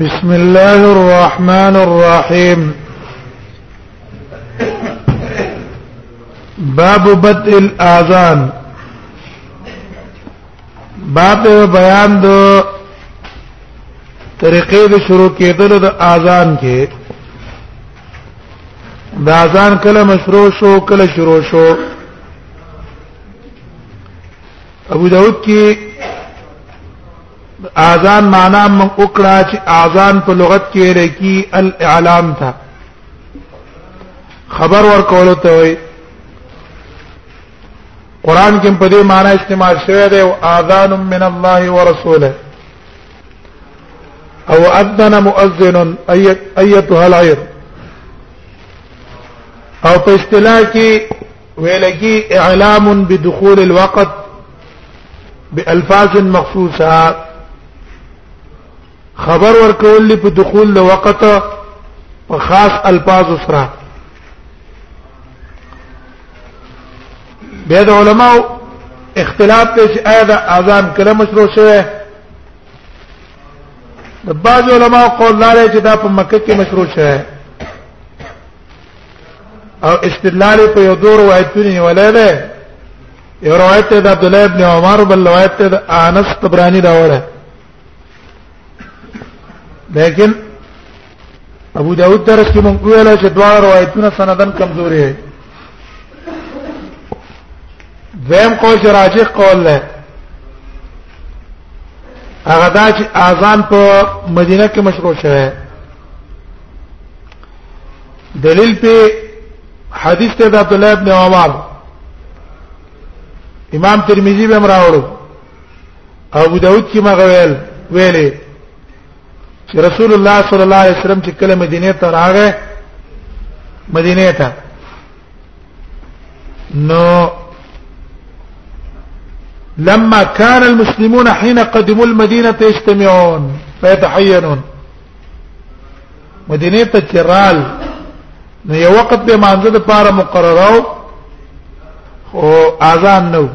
بسم الله الرحمن الرحيم باب بدء الاذان باب بیان دو طریقې د شروع کېدل د اذان کې د اذان کله مشروع شو کله شروع شو ابو داود کې اذان معنا من وکړه چې اذان په لغت کې لکی الاعلام تھا خبر ورکول ته وي قران کې په دې معنی استعمال شوی دی او اذان من الله ورسوله او اذن مؤذن ايتها العير او په اصطلاح کې ویلکی اعلام بدخول الوقت بالفاظ مخصوصه خبر ورکول په دخول د وخت په خاص الفاظ سره بیا د علماء اختلاف ته چې آیا د اذان کله مشروع شوه د بعض علماء قول لري چې دا په مکه کې مشروع شوه او استدلال په یو دور روایتونه ولې ده یو روایت ده عبد الله ابن عمر بل روایت ده انس طبرانی دا وره لیکن ابو داود درس کې مونږ ویل چې دواړه روایتونه سندن کمزوري دي دویم قول چې راجح قول ده هغه دا چې اذان په مدینه کې مشروع شوه دلیل په حدیث ته د عبد الله ابن عمر امام ترمذی به مراوړو ابو داود کې ما غویل ویلې چې رسول الله صلی الله علیه وسلم چې کله مدینه ته راغی مدینه ته نو لما كان المسلمون حين قدموا المدينة يجتمعون فيتحينون مدینه ته چرال نو یو وخت به مانځه د پاره مقرره او اذان نو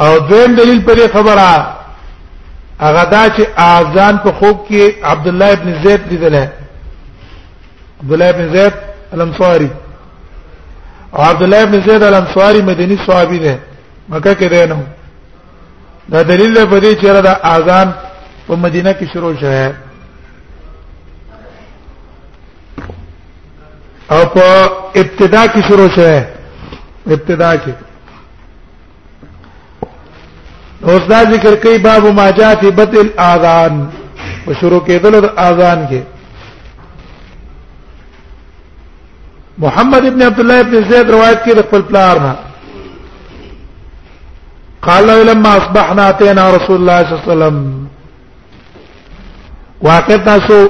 او دویم دلیل پر خبره هغه دا چې اذان په خوب کې عبد الله ابن زید لیدل عبد الله ابن زید الانصاری او عبد الله ابن زید الانصاری مدنی صحابي دی مکه کې دی نو دا دلیل دی په دې چې دا اذان په مدینه کې شروع شوه او په ابتدا کې شروع شوه ابتدا کې اوس دا ذکر کوي باب ما جاء في بدء الاذان او شروع کېدل د اذان کې محمد ابن عبد الله ابن زيد روایت کې د خپل پلار نه قال لما اصبحنا اتينا رسول الله صلى الله عليه وسلم واقع تاسو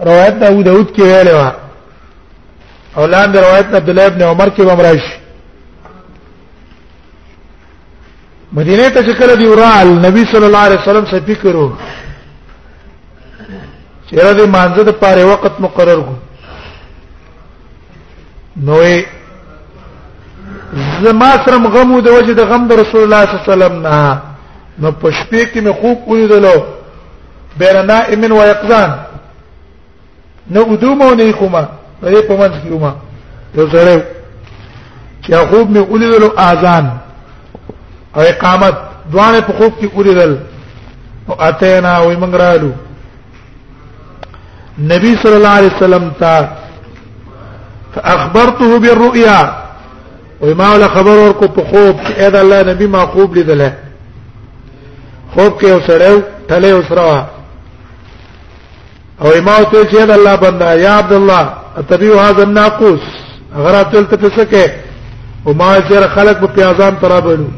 روایت د ابو داود کې ویل و او لاندې روایت عبد الله ابن عمر کې بمرش مدینه ته چې کله دی ورال نبی صلی الله علیه وسلم څخه فکر وو چې را دې مانزه د پاره وخت مقرر کو نوې زما سره غم د وجه د غم د رسول الله صلی الله علیه وسلم نه نو په شپې کې مې خوب ولیدلو بین نائم و یقظان نه ودومو نه کومه دې په منځ کې ومه یو سره چې خوب می ولیدل اذان او اقامت دوانه په خوب کې ولیدل او اتینا وې موږ رالو نبی صلی الله علیه وسلم ته فاخبرته بالرؤيا وما ولا خبر ورکو په خوب چې اې دا الله نبی ما خوب لیدل خوب کې وسړیو ټلې وسره او ما ته چې د الله بندا یا عبد الله اتبیو هاذ الناقوس غرات تل تفسکه او ما چیر خلق په پیازان ترابلو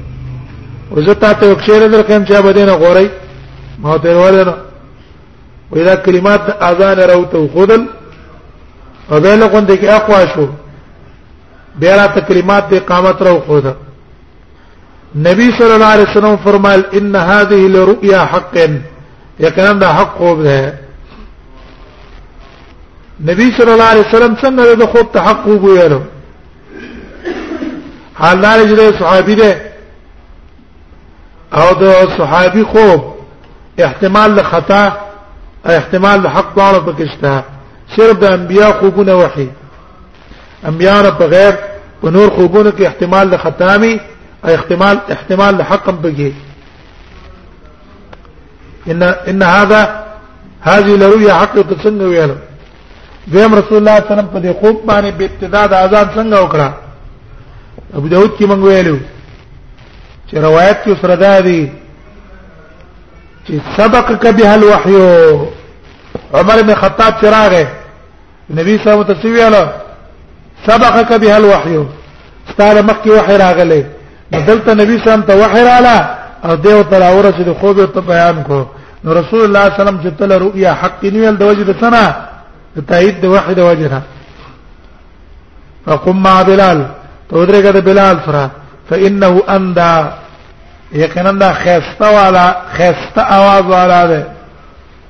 او زه تا ته یو شعر در کوم چې بدینه غوري ما ته ورنه ودا کلمات اذان راوته خودل او به له کوم دې کې اقوا شو بیا را ته کلمات د اقامت راو خودل نبی صلی الله علیه وسلم فرمایل ان هذه لرؤيا حق یقینا دا حق خوب ده نبی صلی الله علیه وسلم څنګه د خوب ته حق خوب ویلو حال دار چې صحابي ده او د صحابي خوب احتمال له خطا احتمال له حق دواړو پکې شته صرف د انبیا خوبونه وحي انبیاء په غیر په نور خوبونو کې احتمال د ختامي احتمال احتمال د حقم بږي ان ان هذا هذه لرؤيا حق څنګه ویل دیم رسول الله صلی الله علیه وسلم په دې خوب باندې په ابتدا د اذان څنګه وکړه ابو داود کې مونږ ویلو چې روایت کې سره ده دي چې سبق کبه الوحي عمر بن خطاب چراغه نبی صلی الله علیه وسلم ویاله سبقك بها الوحي ستاره مخکې وحی راغلی دلته نبی صلی الله علیه وسلم ته وحی رااله او دیو تر اوره چې د خوب ته بیان کو نو رسول الله صلی الله علیه وسلم چې تل رؤیا حق نیول د وجه د سنا د تایید د وحی د وجه نه فقم مع بلال تو درګه د بلال سره فانه اندا یقینا دا خسته والا خسته आवाज والا ده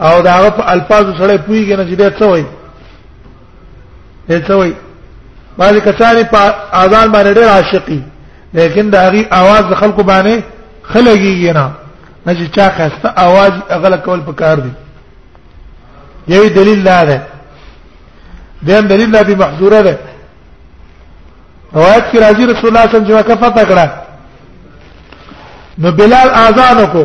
او دا هغه په الفاظ سره پويږي نه چې دا څه وایي دا څه وایي باندې کچاري په اذان باندې ډېر عاشقي لیکن دا غي आवाज د خلکو باندې خلګيږي نه نه چې چا خسته आवाज اغل کول پکار دي یوی دلیل لا ده دیم دلیل لا به محظوره ده روایت کې راځي رسول الله صلی الله علیه وسلم چې وکفه تکړه نو بلال اذان کو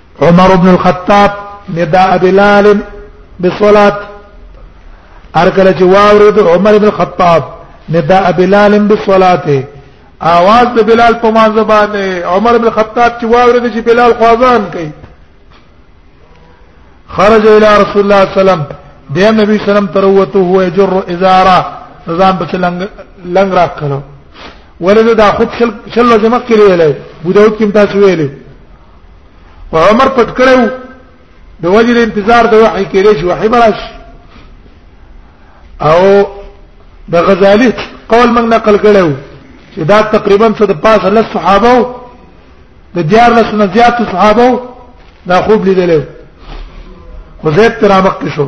عمر بن الخطاب نداء بلال بالصلاه ارکل چې واورید عمر بن الخطاب نداء بلال بالصلاه اواز د بلال په مان زبانه عمر بن الخطاب چې واورید چې بلال خوازان کوي خرج الى رسول الله صلی الله علیه وسلم د نبی سلام تر وته هو جر ازاره نظام په لنګ لنګ راکړو ولې دا خود شل شل جمع کړی ویلې بودو کې تاسو ویلې عمر پټ کړو د وجه د انتظار د وحي کېږي چې وحي براش او د غزالی قول موږ نقل کړو چې دا تقریبا څه د پاسه لس صحابه د دیار لس نه زیات صحابه دا خوب لیدل خو زه تر مخ شو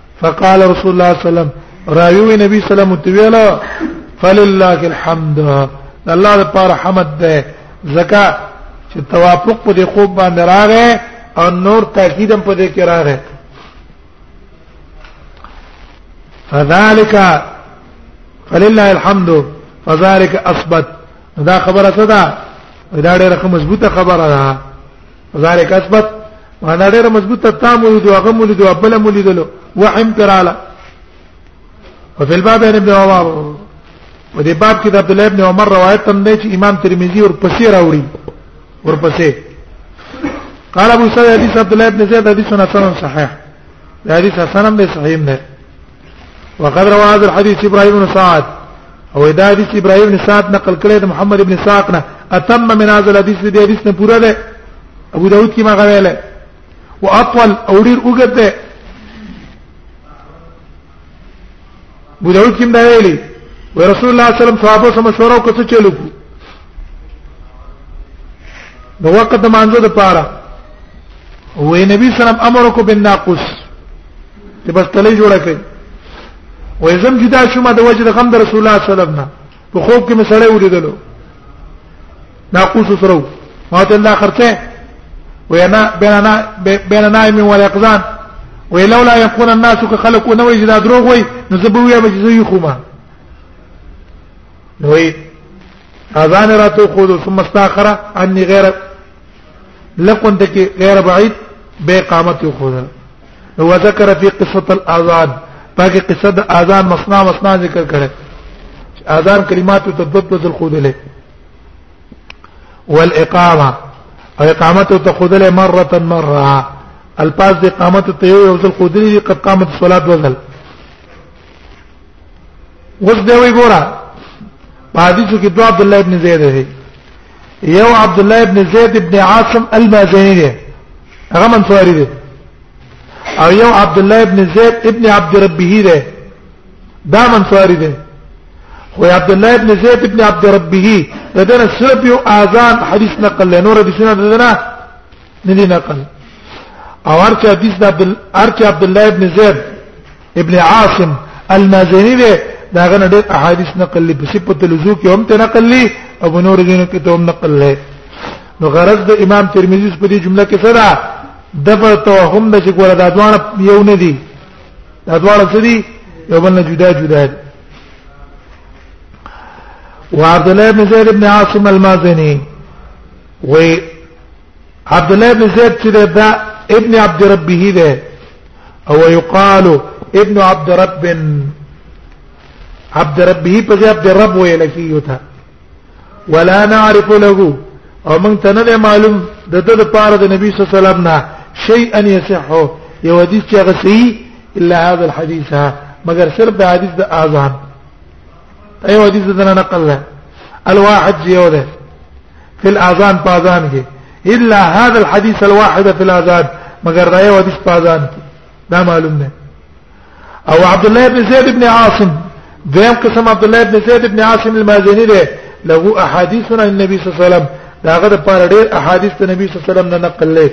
فقال رسول الله صلی الله علیه وسلم راوی نبی صلی الله علیه وسلم ویلا فلله الحمد الله لپاره حمد ده زکا چې توافق په دې خوب باندې راغې او نور تاکید هم په دې کې راغې فذلك فلله الحمد فذلك اثبت دا خبره څه ده دا ډېره مضبوطه خبره ده ذالک اثبت وانا ډېر مضبوطه تام ولید او غم ولید او بل مولید وحم پراله وفي الباب عن ابن عمر ودې باب کې د عبد الله ابن عمر روایت هم دی چې امام ترمذی ور پسې راوړي ور پسې قال ابو سعيد حديث عبد الله بن زيد حديث حسن صحيح حديث حسن هم صحيح نه وقد روى هذا الحديث ابراهيم بن سعد او دا حدیث ابراهيم بن سعد نقل کړی د محمد بن ساق نه اتم من هذا الحديث دې حدیث نه پورا ده ابو داود کې ما غوېله واطول او ډیر وګت ده ابو داود کې دا ویلي ورسول الله صلی الله علیه وسلم صحابه سره مشوره وکړه چلو نو وخت د مانزه د پاره وې نبی سلام امر کو بالناقص ته بس تلې جوړه کړې وې زم جدا شوم د وجه د غم د رسول الله صلی الله علیه وسلم نه په خوب کې مې سړې ولیدلو ناقوس سره ما ته الله خرڅه وینا بیننا بیننا من ولیقظان ولولا يكون الناس كخلقوا نو اذا دروغ وي نو زبویا به زوی خوما نو اذان راتو خود ثم استاخره عني غير لقنت غير بعيد بقامت خود نو ذکر فی قصه الاذان پاکه قصه د اذان مسنا مسنا ذکر کړه اذان کلمات ته تدبر د خود له والاقامه او اقامته ته خود له مره مره الفاظ د اقامت ته یو ځل خود لري قد قامت الصلاه وزل اوس به وی ګورا حدیث کې دوه عبد الله ابن زید دی یو عبد الله ابن زید ابن عاصم المازنی دی هغه منصوری دی او یو عبد الله ابن زید ابن عبد ربه دی دا منصوری دی خو عبد الله ابن زید ابن عبد ربه دغه صرف یو اذان حدیث نقل له نور حدیثونه دغه نه دی نقل او ارچ حدیث د عبد ارچ عبد الله ابن زید ابن عاصم المازنی دی دا غنه ډېر احادیث نقل لې په صفت الوضو کې هم ته نقل لې ابو نور دین کې ته هم نقل لې نو غرض د امام ترمذی په دې جمله کې سره د په توهم د چې ګوره دا دوه یو نه دي دا دوه څه دي یو بل نه جدا جدا دي وعبد الله بن زيد بن عاصم المازني و عبد الله بن زيد چې دا ابن عبد ربه ده او يقال ابن عبد رب عبد ربه په عبد رب ویل کیږي ته ولا نعرف له او من ته نه معلوم د د لپاره د نبی صلی الله علیه وسلم نه شيئا يصح یو حدیث چې هغه صحیح الا هذا الحديث مگر صرف د حدیث د اذان ايو حديث دنا نقل له الواحد يو ده في الاذان باذان کې الا هذا الحديث الواحد في الاذان مگر دا یو حدیث باذان کې دا معلوم نه او عبد الله بن زيد بن عاصم دیم قسم عبد الله بن زيد بن عاصم المازني ده له احاديث عن النبي صلى الله عليه وسلم دا غد پر ډیر احادیث ته نبی صلی الله علیه وسلم نه نقل لې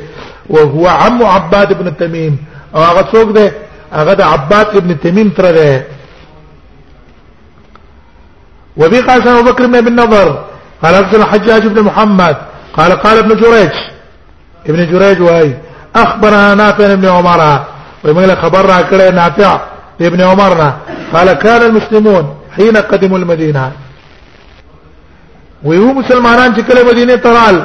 او هو عم عباد ابن تمیم او هغه څوک ده هغه د عباد ابن تمیم تر ده وفي قال سنة أبو بكر بن نظر قال حدثنا الحجاج بن محمد قال قال ابن جريج ابن جريج وهي أخبرنا نافع بن عمر لك خبرنا كده نافع ابن عمرنا قال كان المسلمون حين قدموا المدينة ويو مسلمان چې كل مدينة ترال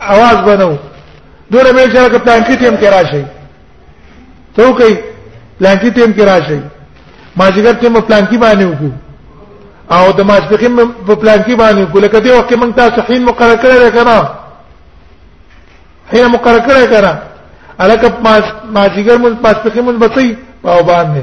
आवाज بنو دوره به چې هغه پلان کې ټیم کې راشي ته کوي پلان کې ټیم کې راشي ما ځګر ټیم پلان کې باندې وکړو او د ماسپخین په پلان کې باندې وکړو لکه دې وخت کې موږ تاسو حین مقرره کړی کنه حین مقرره کړی کنه الکه ما ځګر موږ ماسپخین موږ بچي او باندې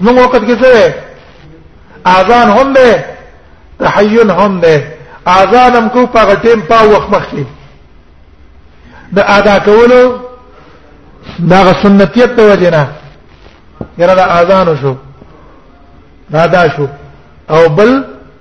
نو وخت کې څه اذان هم ده تحین هم ده اذان هم کو په ټیم په وخت مخکې د ادا کولو دا سنتیت په وجه نه یره دا اذان شو دا دا شو او بل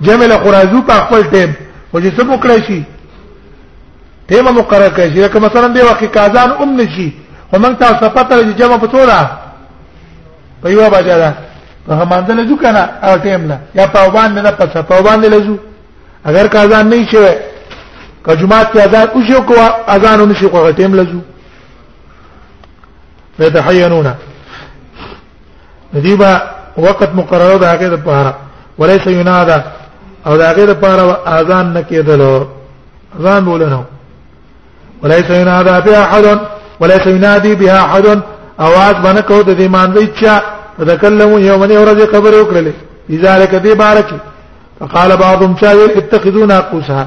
جمع له قرازو په خپل ټیم او چې څه وکړی شي ټیم مقرر کړی شي لکه مثلا دی وخت کازان ام نشي خو موږ تاسو ته پته لري جمع په توره په یو بجا ده په همانځه لزو کنه او ټیم نه یا په وبان نه پڅه په وبان نه لزو اگر کازان نه شي که جمعه کې اذان او شو کو اذان نشي کو ټیم لزو فتحينون دیبا وخت مقرره ده هغه د پاره وليس ينادى او دا غیر پاره اذان نه کېدل اذان بولنو وليس ينادى بها احد وليس ينادي بها احد اواز باندې کو د دې مانځي چې تکلموا يوم نه ورځ خبر وکړلې لذلك دې بارک فقال بعضهم شاعر اتخذونا قوسها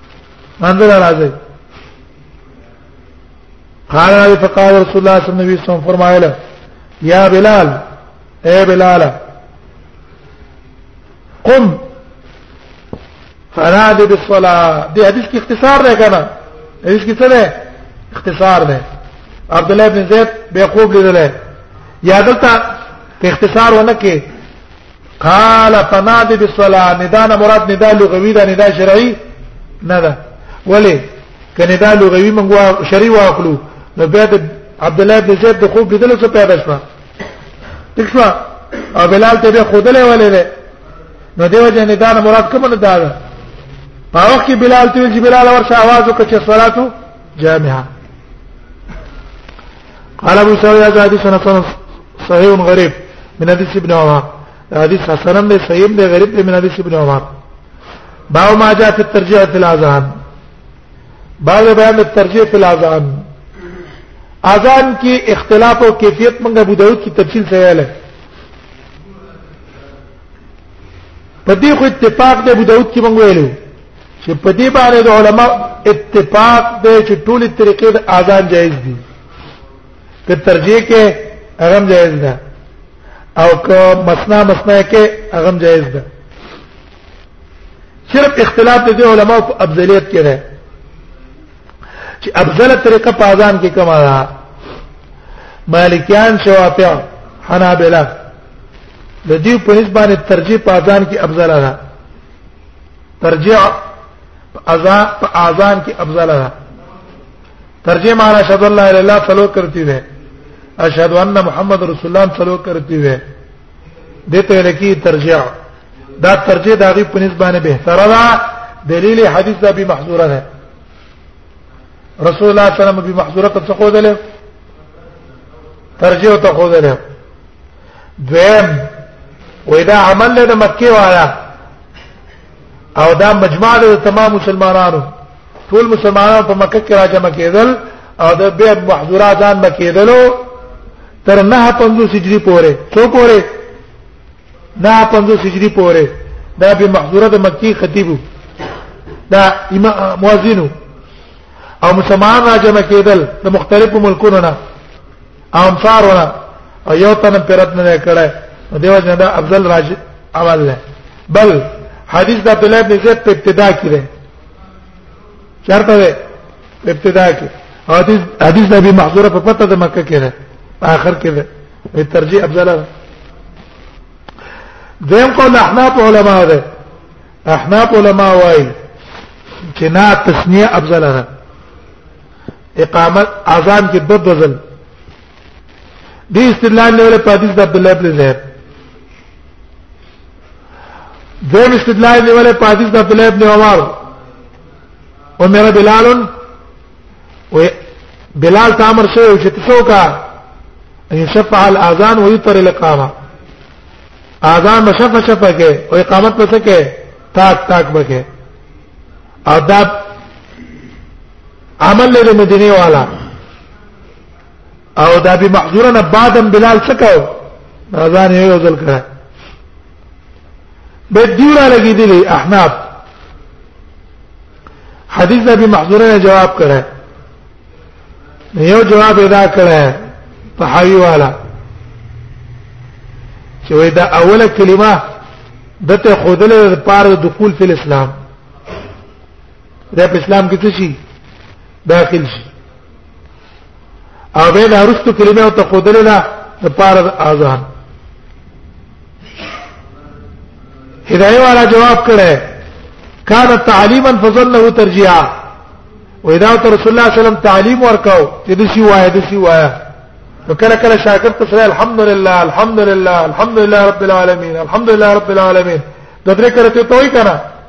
مانځل راځي قال علی فقال رسول الله صلی الله علیه وسلم فرمایله یا بلال اے بلال قم فراد بالصلاه دې حدیث کې اختصار دی کنه حدیث کې څه دی اختصار دی عبد الله بن زید به خوب لیدل یا دلته اختصار ونه کې قال فنادي بالصلاه ندا نه مراد ندا لغوي ده ندا شرعي نه ده ولی کنه دا لغوي موږ شرعي واخلو نو بیا د عبد الله بن زید د خوب لیدل څه پیدا شو دښوا او بلال ته به خودلې ولې ده نو دیو جن ندا نه مراد کوم نه ده په وخت کې بلال ته چې بلال ورشه आवाज وکړي صلاتو جامعه قال ابو سعيد هذا حديث حسن صحيح غريب من حديث ابن عمر حديث حسن ده صحيح ده غريب ده من حديث ابن عمر باو ما جاء في الترجيح في الاذان باو بيان الترجيح في الاذان اذان کې اختلاف او کیفیت موږ ابو داود کی تفصیل سره لاله په دې خو اتفاق دی ابو داود کې موږ ویلو چې په دې باندې د علما اتفاق دی چې ټولې طریقې د اذان جایز دي که ترجیح کې هغه جایز ده او که مسنا مسنا کې هغه جایز ده صرف اختلاف د علماء په افضلیت کې ده چې افضل طریقه په اذان کې کومه ده مالکیان شوافع حنابلہ د دې په نسبت ترجیح په اذان کې افضل ده ترجع اذان په اذان کې افضل ده ترجمه معنا شهادت الله الا الله صلو کرتی وي اشهد ان محمد رسول الله صلو کرتی وي دته لکی ترجع دا ترجیح د هغه په نسبانه به تر دا دلیل حدیث دا به محظوره ده رسول الله صلی الله علیه وسلم به محظوره ته خو دله ترجیح ته خو دله دویم وې دا عمل له مکه وایا او دا مجمع د تمام مسلمانانو ټول مسلمانانو په مکه کې راجمع کېدل او د بیا محظورات ځان مکیدلو تر نه 50 هجری پورې څو پورې نه 50 هجری پورې دا به محظوره د مکی خطیبو دا امام مؤذنو او مسلمان راجمع کېدل د مختلفو ملکونو نه عام فارونه او یو تن پرت نه کړه دیو جن دا افضل راج عمل نه بل حدیث د عبد الله بن زید په ابتدا کې ده چرته ده ابتدا کې حدیث حدیث د ابي محذوره په پته د مکه کې ده اخر کې ده په ترجیح افضل ده دیم قول احناف علما ده احناف علما وايي چې نه تسنیه افضل ده اقامت اذان کې د دزل دې استدلال نه له حدیث د عبد الله بن زهر دیم استدلال نه له حدیث د عبد الله بن عمر او میرا بلال او بلال تامر شو چې تاسو کا يشفع الاذان ويطر الاقامه اذان مشفع شفع کې او اقامت پس کې تاک تاک بکې او دا عمل له مدینه والا او دا به محذورا نه بعدم بلال څکاو اذان یې وزل کړه به دیورا لګی دی احناف حدیث نبی محذورا نه جواب کړه یو جواب ادا کړه په حوی والا چې وای دا اوله کلمه دته خودله پر دخول فی الاسلام دا په اسلام کې څه شي داخل شي او به لارستو کلمه او تقودل لا د پاره اذان هدايه والا جواب کړه کان تعلیما فظنه ترجیعا و اذا رسول الله صلی الله علیه وسلم تعلیم ورکاو چې د سی وای د سی وای نو کله کله شاګرد ته سره الحمدلله الحمدلله الحمدلله رب العالمین الحمدلله رب العالمین د درې کړه ته توي کنه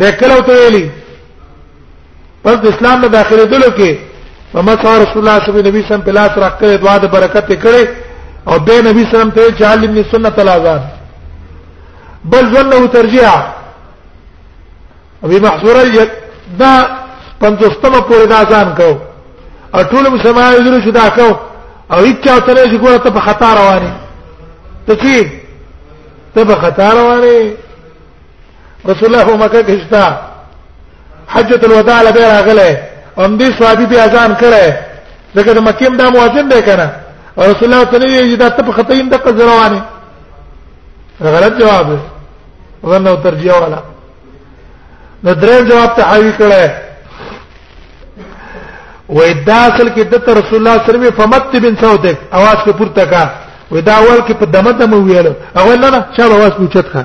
د کلو ته ویلي پس د اسلام نه داخله دلو کې محمد صلی الله علیه وسلم سره نبی سم په لاس راکړې دعا د برکت کړي او به نبی سلام ته جعل ابن سنت الاذان بل ظنه ترجیع ابي محصوره دا پنځوستمه پورې دا ځان کو او ټول مسلمان یې درو شو دا کو او هیڅ چا ته نه ګوره ته په خطر رواني ته چی ته په خطر رواني رسول الله په مکه کې شتا حجۃ الوداع لبه راغله هم دې صحابي به اذان کړي دغه د مکه دا مؤذن دی کنه رسول الله تعالی یې دا ته په خطه اند ک روانه غلط جواب دی ورنه ترجیح والا نو درې جواب ته حاوی کړي و ادا اصل کې د رسول الله صلی الله علیه وسلم فمت بن صوتک आवाज په پورته کا و دا اول کې په دمه دمه ویل اول نه چا आवाज پوښتنه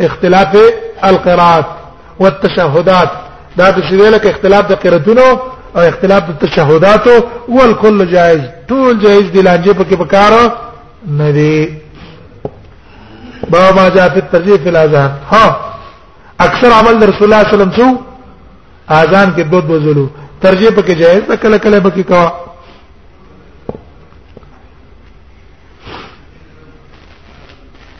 اختلاف القراءات والتشهدات دا د شویل کې اختلاف د قراتونو او اختلاف د تشهداتو ول کل جائز ټول جائز دي لانجه پکې پکارو نه دي باب ما جاء في الترجيح في الاذان ها اکثر عمل رسول الله صلی الله علیه وسلم سو اذان کې دو دو زلو ترجیح پکې جائز ده کله کله پکې کوا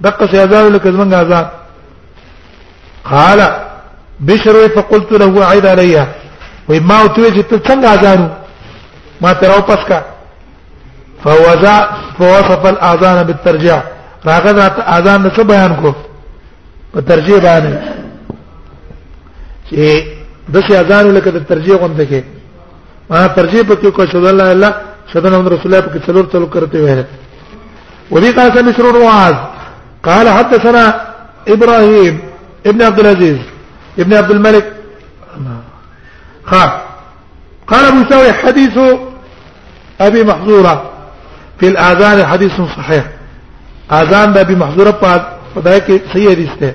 دقه شي آزاد لکه زمنګ آزاد قال بشر فقلت له عيد عليها وای ما او ته چې ته څنګه آزارو ما تر او پس کا فوزا فوصف الاذان بالترجيع راغه ذات اذان نه څه بیان کو په ترجیح باندې چې د څه اذان لکه د ترجیح غونډه کې ما ترجیح په کې کو شذ الله الله شذ رسول الله په کې څلور څلور کرتے وې ودي قال سمسر رواز قال حدثنا ابراهيم ابن عبد العزيز ابن عبد الملك خاب قال أبو سوي حديث أبي محظورة في الآذان حديث صحيح آذان أبي محظورة فذاك كي صحيح حديث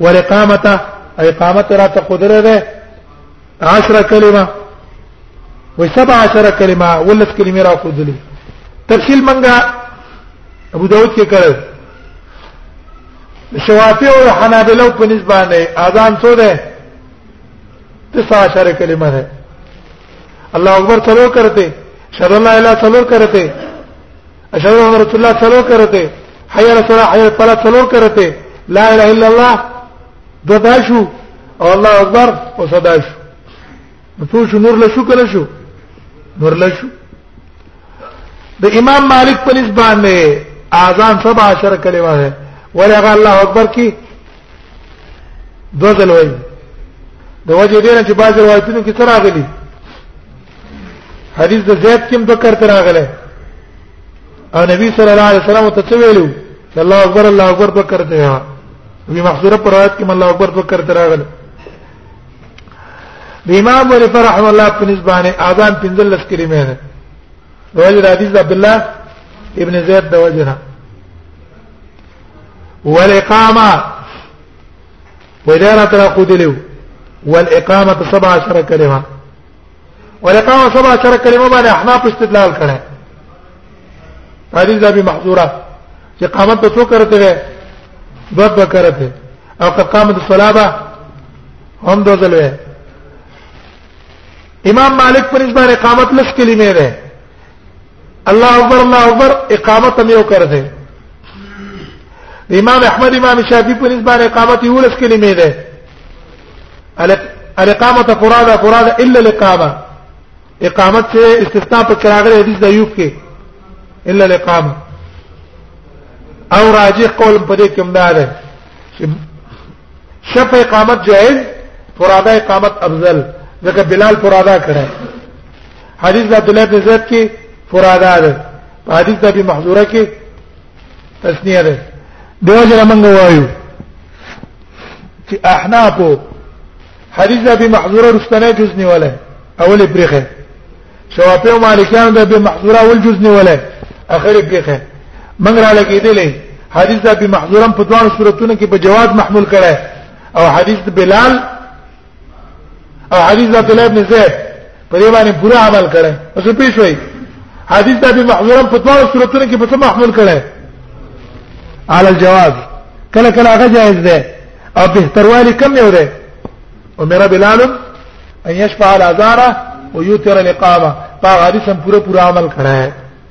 والاقامه اقامت را ته قدره ده 10 کلمه و 17 کلمه ولس کلمه را قدلی تفصیل منګه ابو داود کې کړو شوافی او حنابلو په نسبت نه اذان څو ده 19 کلمه ده الله اکبر څلو کرتے شهد الله الا څلو کرتے اشهد ان رسول الله څلور کرتے حي على الصلاه حي على الفلاح څلور کرتے لا اله الا الله ددا شو او الله اکبر او صدا شو ټول شو نور له شو کله شو نور له شو د امام مالک په نسبت باندې اذان 17 کلمه ده ولغه الله اکبر کی دوزل وای د وجه دې نه چې باز روایتونو کې تر اغلی حدیث د زید کیم د کرت راغله او نبی صلی الله علیه وسلم ته ویلو الله اکبر الله اکبر په کرت یا وی محذوره پر روایت کې الله اکبر په کرت راغله د امام ابو هريره رحم الله په نسبانه اذان پنځل لس کلمې ده د وجه حدیث عبد الله ابن زید د وجه والاقامه وإدارة تراقود له والإقامة سبع عشر كلمة ولقام سبع عشر کلمه باندې احناف استدلال کړي حدیث ابي محذوره چې قامت په څو کرته وي دوه دوه کرته او که قامت الصلاه هم دوه ځل وي امام مالک پر اس باندې اقامت لس کلمې ده الله اکبر الله اکبر اقامت هم یو کرته امام احمد امام شافعي پر اس باندې اقامت یو لس کلمې ده الاقامه پورا ده پورا ده الا الاقامه اقامت سے استثناء پر کراغل حدیث ایوب کې الا الاقامه او راجح قول په دې کې مدار چې شف اقامت جائز فرادا اقامت افضل ځکه بلال فرادا کړه حدیث د عبد الله بن زید کې فرادا ده حدیث د ابي محذوره کې تسنیه ده دیو جره منغوايو چې احناف حدیث د ابي محذوره رستنه جز نیولای اول برخه شوافی او مالکیان د ابي محذوره اول جز نیولای اخر برخه موږ را لګیدلې حدیث د ابي محذوره په دوه صورتونو کې په جواز محمول کړه او حدیث بلال او حدیث عبد الله بن زید په دې باندې پورا عمل کړي اوس پیښ وي حدیث د ابي محذورم په ټول صورتونو کې په څه محمول کړي على الجواز کله کله هغه جائز ده او بهتروالي کم یو ده امر بلال ان يشفع الازاره ويوتر الاقامه په حدیث هم پورا پورا عمل کړي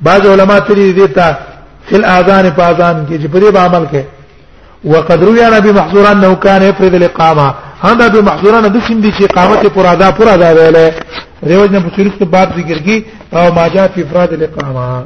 بعض علما تری دي ته فل اذان په اذان کې چې په دې عمل کې وقد روي عن ابي محذور انه كان يفرض الاقامه هذا ابي محذور انه دسم دي چې اقامت پر ادا پر ادا ویلې دیو جن په شریف کې باب ذکر کی او ما جاء في افراد الاقامه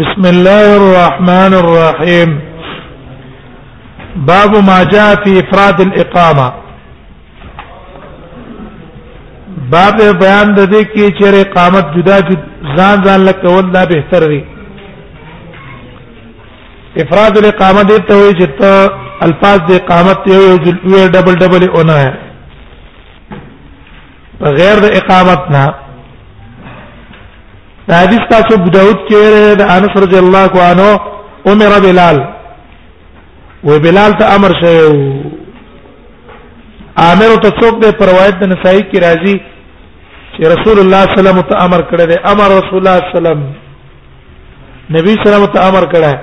بسم الله الرحمن الرحيم باب ما جاء في افراد الاقامه باب بیان د دې کې چې اقامت جدا جدا ځان ځان لکه ول دا به تر دی افراد الاقامه دې ته وي چې ته الفاظ د اقامت یو یو ډبل ډبل اونه ہے غیر د اقامت نه دا حدیث تاسو ابو داود کې د انس رضی الله عنه عمر بلال وی بلال ته امر شوی عامر ته څوک دی پر روایت د نسائی کی راځي چې رسول الله صلی الله علیه وسلم ته امر کړی دی امر رسول الله صلی الله علیه وسلم نبی صلی الله علیه وسلم ته امر کړی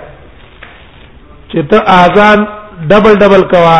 چې ته اذان ډبل ډبل کوا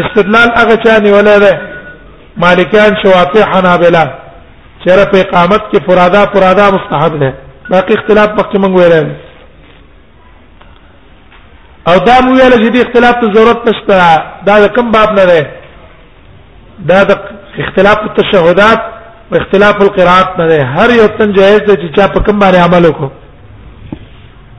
استدلال هغه چا نیولای دی مالکان شوافی حنابلہ چیرې په اقامت کې فرادا فرادا مستحب ده باقي اختلاف پکې مونږ ویل او دا مو ویل چې دې اختلاف ته ضرورت نشته دا کوم باب نه ده دا د اختلاف التشهدات او اختلاف القراءات نه ده هر یو تن جایز ده چې چا په کوم باندې عمل وکړي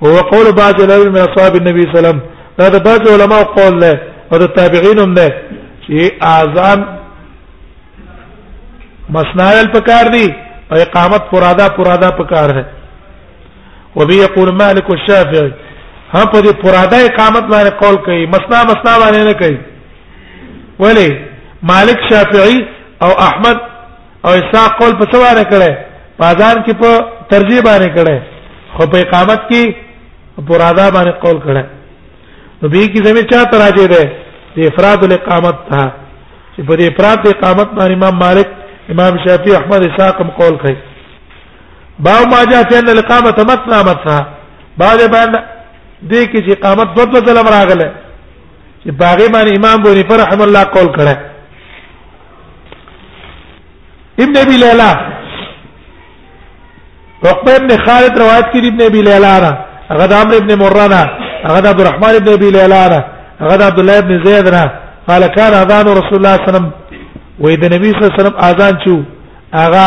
وهو قول بعض العلماء من اصحاب النبي صلى الله عليه وسلم دا د بعض علماء قول ده او د تابعین هم ده چې اذان مسنایل پکار دي او اقامت فرادا فرادا پکار ده وبي يقول مالك والشافعي هم په دې فرادا اقامت باندې قول کوي مسنا مسنا باندې نه کوي ولی مالک شافعي او احمد او اسحاق قول په څه باندې کړي په اذان کې په ترجیح باندې کړي خو په اقامت کې پر ادا باندې قول کړي نو به کې زمي چا تراجه ده د افراد الاقامت ته چې په دې افراد د اقامت باندې امام مالک امام شافعي احمد اسحاق هم قول کوي باو ما جاء في ان الاقامه مثنى مثنى بعد باندې دې کې چې اقامت دوه دوه ځله راغله چې باغې باندې امام بونی فرحم الله قول کړه ابن ابي ليلى عقبه ابن خالد روایت کړي ابن ابي ليلى را هغه د عمرو ابن مرنا هغه د عبد الرحمن ابن ابي ليلى را هغه د عبد الله ابن زيد را قال كان اذان رسول الله صلى الله عليه وسلم وې د نبی صلی الله عليه وسلم اذان چو هغه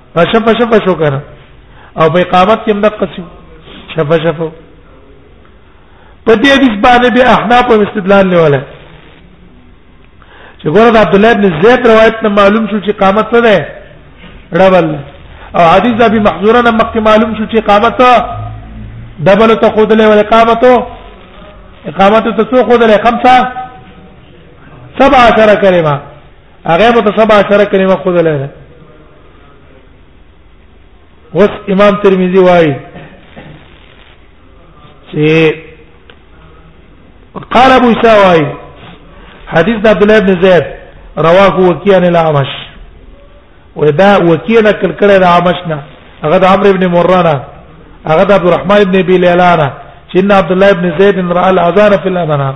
پښه پښه پښو کنه او په اقامت کې هم د قسم شفه شفه په دې حدیث باندې به احناف او استدلال لوله چې ګوره عبد الله بن زید روایت نه معلوم شو چې قامت څه ده ډبل او حدیث ابي محذوره نه مخکې معلوم شو چې قامت دبل ته خود له ولې قامت اقامت ته څو خود له خمسه سبع عشر کلمه هغه مت سبع عشر کلمه خود له وس امام ترمذی وايي چې قال ابو ساوي حديث عبد الله بن زيد رواه وكيع عن الاعمش ودا وكيع نقل کړه د اعمشنا هغه د عمرو بن مرانه هغه د عبد الرحمن بن بلالانه چې عبد الله بن زيد راى الاذان في الاذان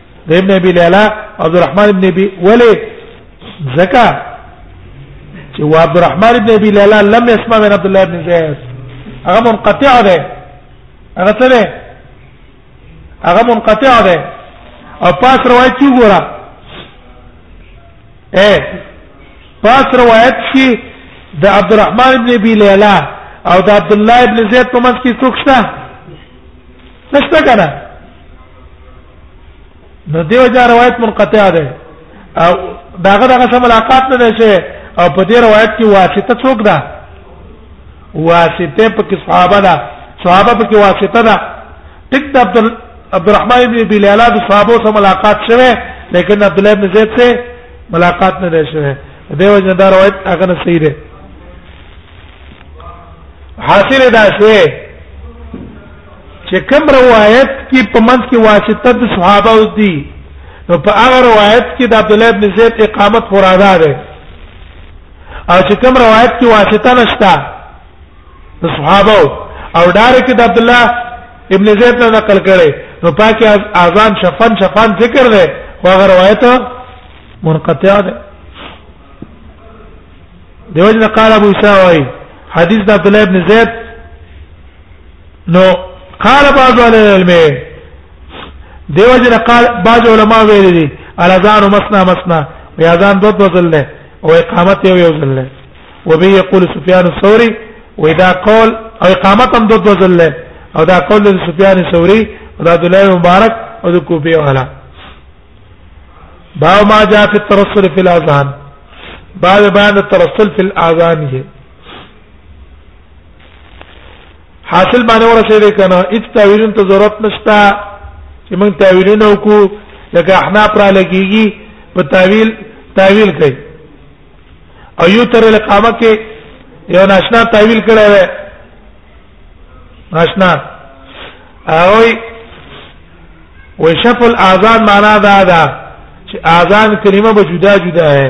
د ابن ابي ليلى عبد الرحمن ابن ابي ولي زكا چې عبد الرحمن ابن ابي ليلى لم يسمع من عبد الله بن زيد هغه منقطع ده هغه څه ده هغه منقطع ده او پاس روایت کی ګورا اے پاس روایت کی د عبد الرحمن ابن ابي ليلى او د عبد الله ابن زيد په منځ کې څوک شته نشته کنه نو دیو جا روایت منقطع ده او داغه دغه سره ملاقات نه شي او په دې روایت کې واسطه څوک ده واسطه په کې صحابه ده صحابه په کې واسطه ده ټیک د عبد عبد الرحمن بن بلال د صحابه سره ملاقات شوه لیکن عبد الله بن زید سے ملاقات نه ده شوه دیو جن دا روایت هغه نه صحیح ده حاصل ده څه چې کوم روایت کې په منځ کې واسطه د صحابه او دي نو په هغه روایت کې د عبد الله ابن زید اقامت فرادا ده او چې کوم روایت کې واسطه نشته د صحابه او دار کې د عبد الله ابن زید نه نقل کړي نو پاکه اذان شفن شفن ذکر ده خو هغه روایت منقطع ده دیوژن قال ابو اسحاق حدیث د عبد الله ابن زید نو قال بعض العلم دیو جن قال بعض علما ویل دي الاذان مسنا مسنا وی اذان دو دو ځل له او اقامت یو یو ځل له وبه یقول سفیان الثوري واذا قال او اقامت هم دو دو ځل له او دا قول د سفیان الثوري او د عبد الله مبارک او د کوفی والا باو ما جاء في الترسل في الاذان بعد بيان الترسل في الاذان هي حاصل باندې ورسېږي کنه هیڅ تعویلون ته ضرورت نشته چې موږ تعویلونه وکړو لکه احناف را لګيږي په تعویل تعویل کوي او یو تر اقامه کې یو ناشنا تعویل کړی دی ناشنا اوی وشف الاذان معنا دا ده چې اذان کلمه به جدا جدا ہے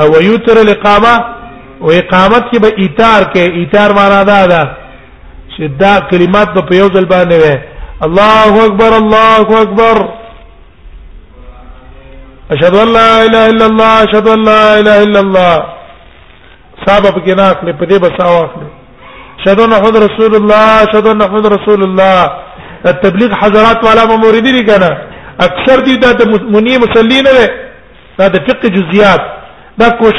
او یوتر الاقامه او اقامت کې به ایثار کې ایثار معنا دا ده چې دا کلمات په یو ځل باندې وي الله اکبر الله اکبر اشهد ان لا اله الا الله اشهد ان لا اله الا الله صاحب په کې نه اخلي په دې بساو اخلي شهادت محمد رسول الله شهادت محمد رسول الله تبلیغ حضرات والا موریدی دي کنه اکثر دي دا منی مسلین نه دا د فقه جزئیات دا کوشش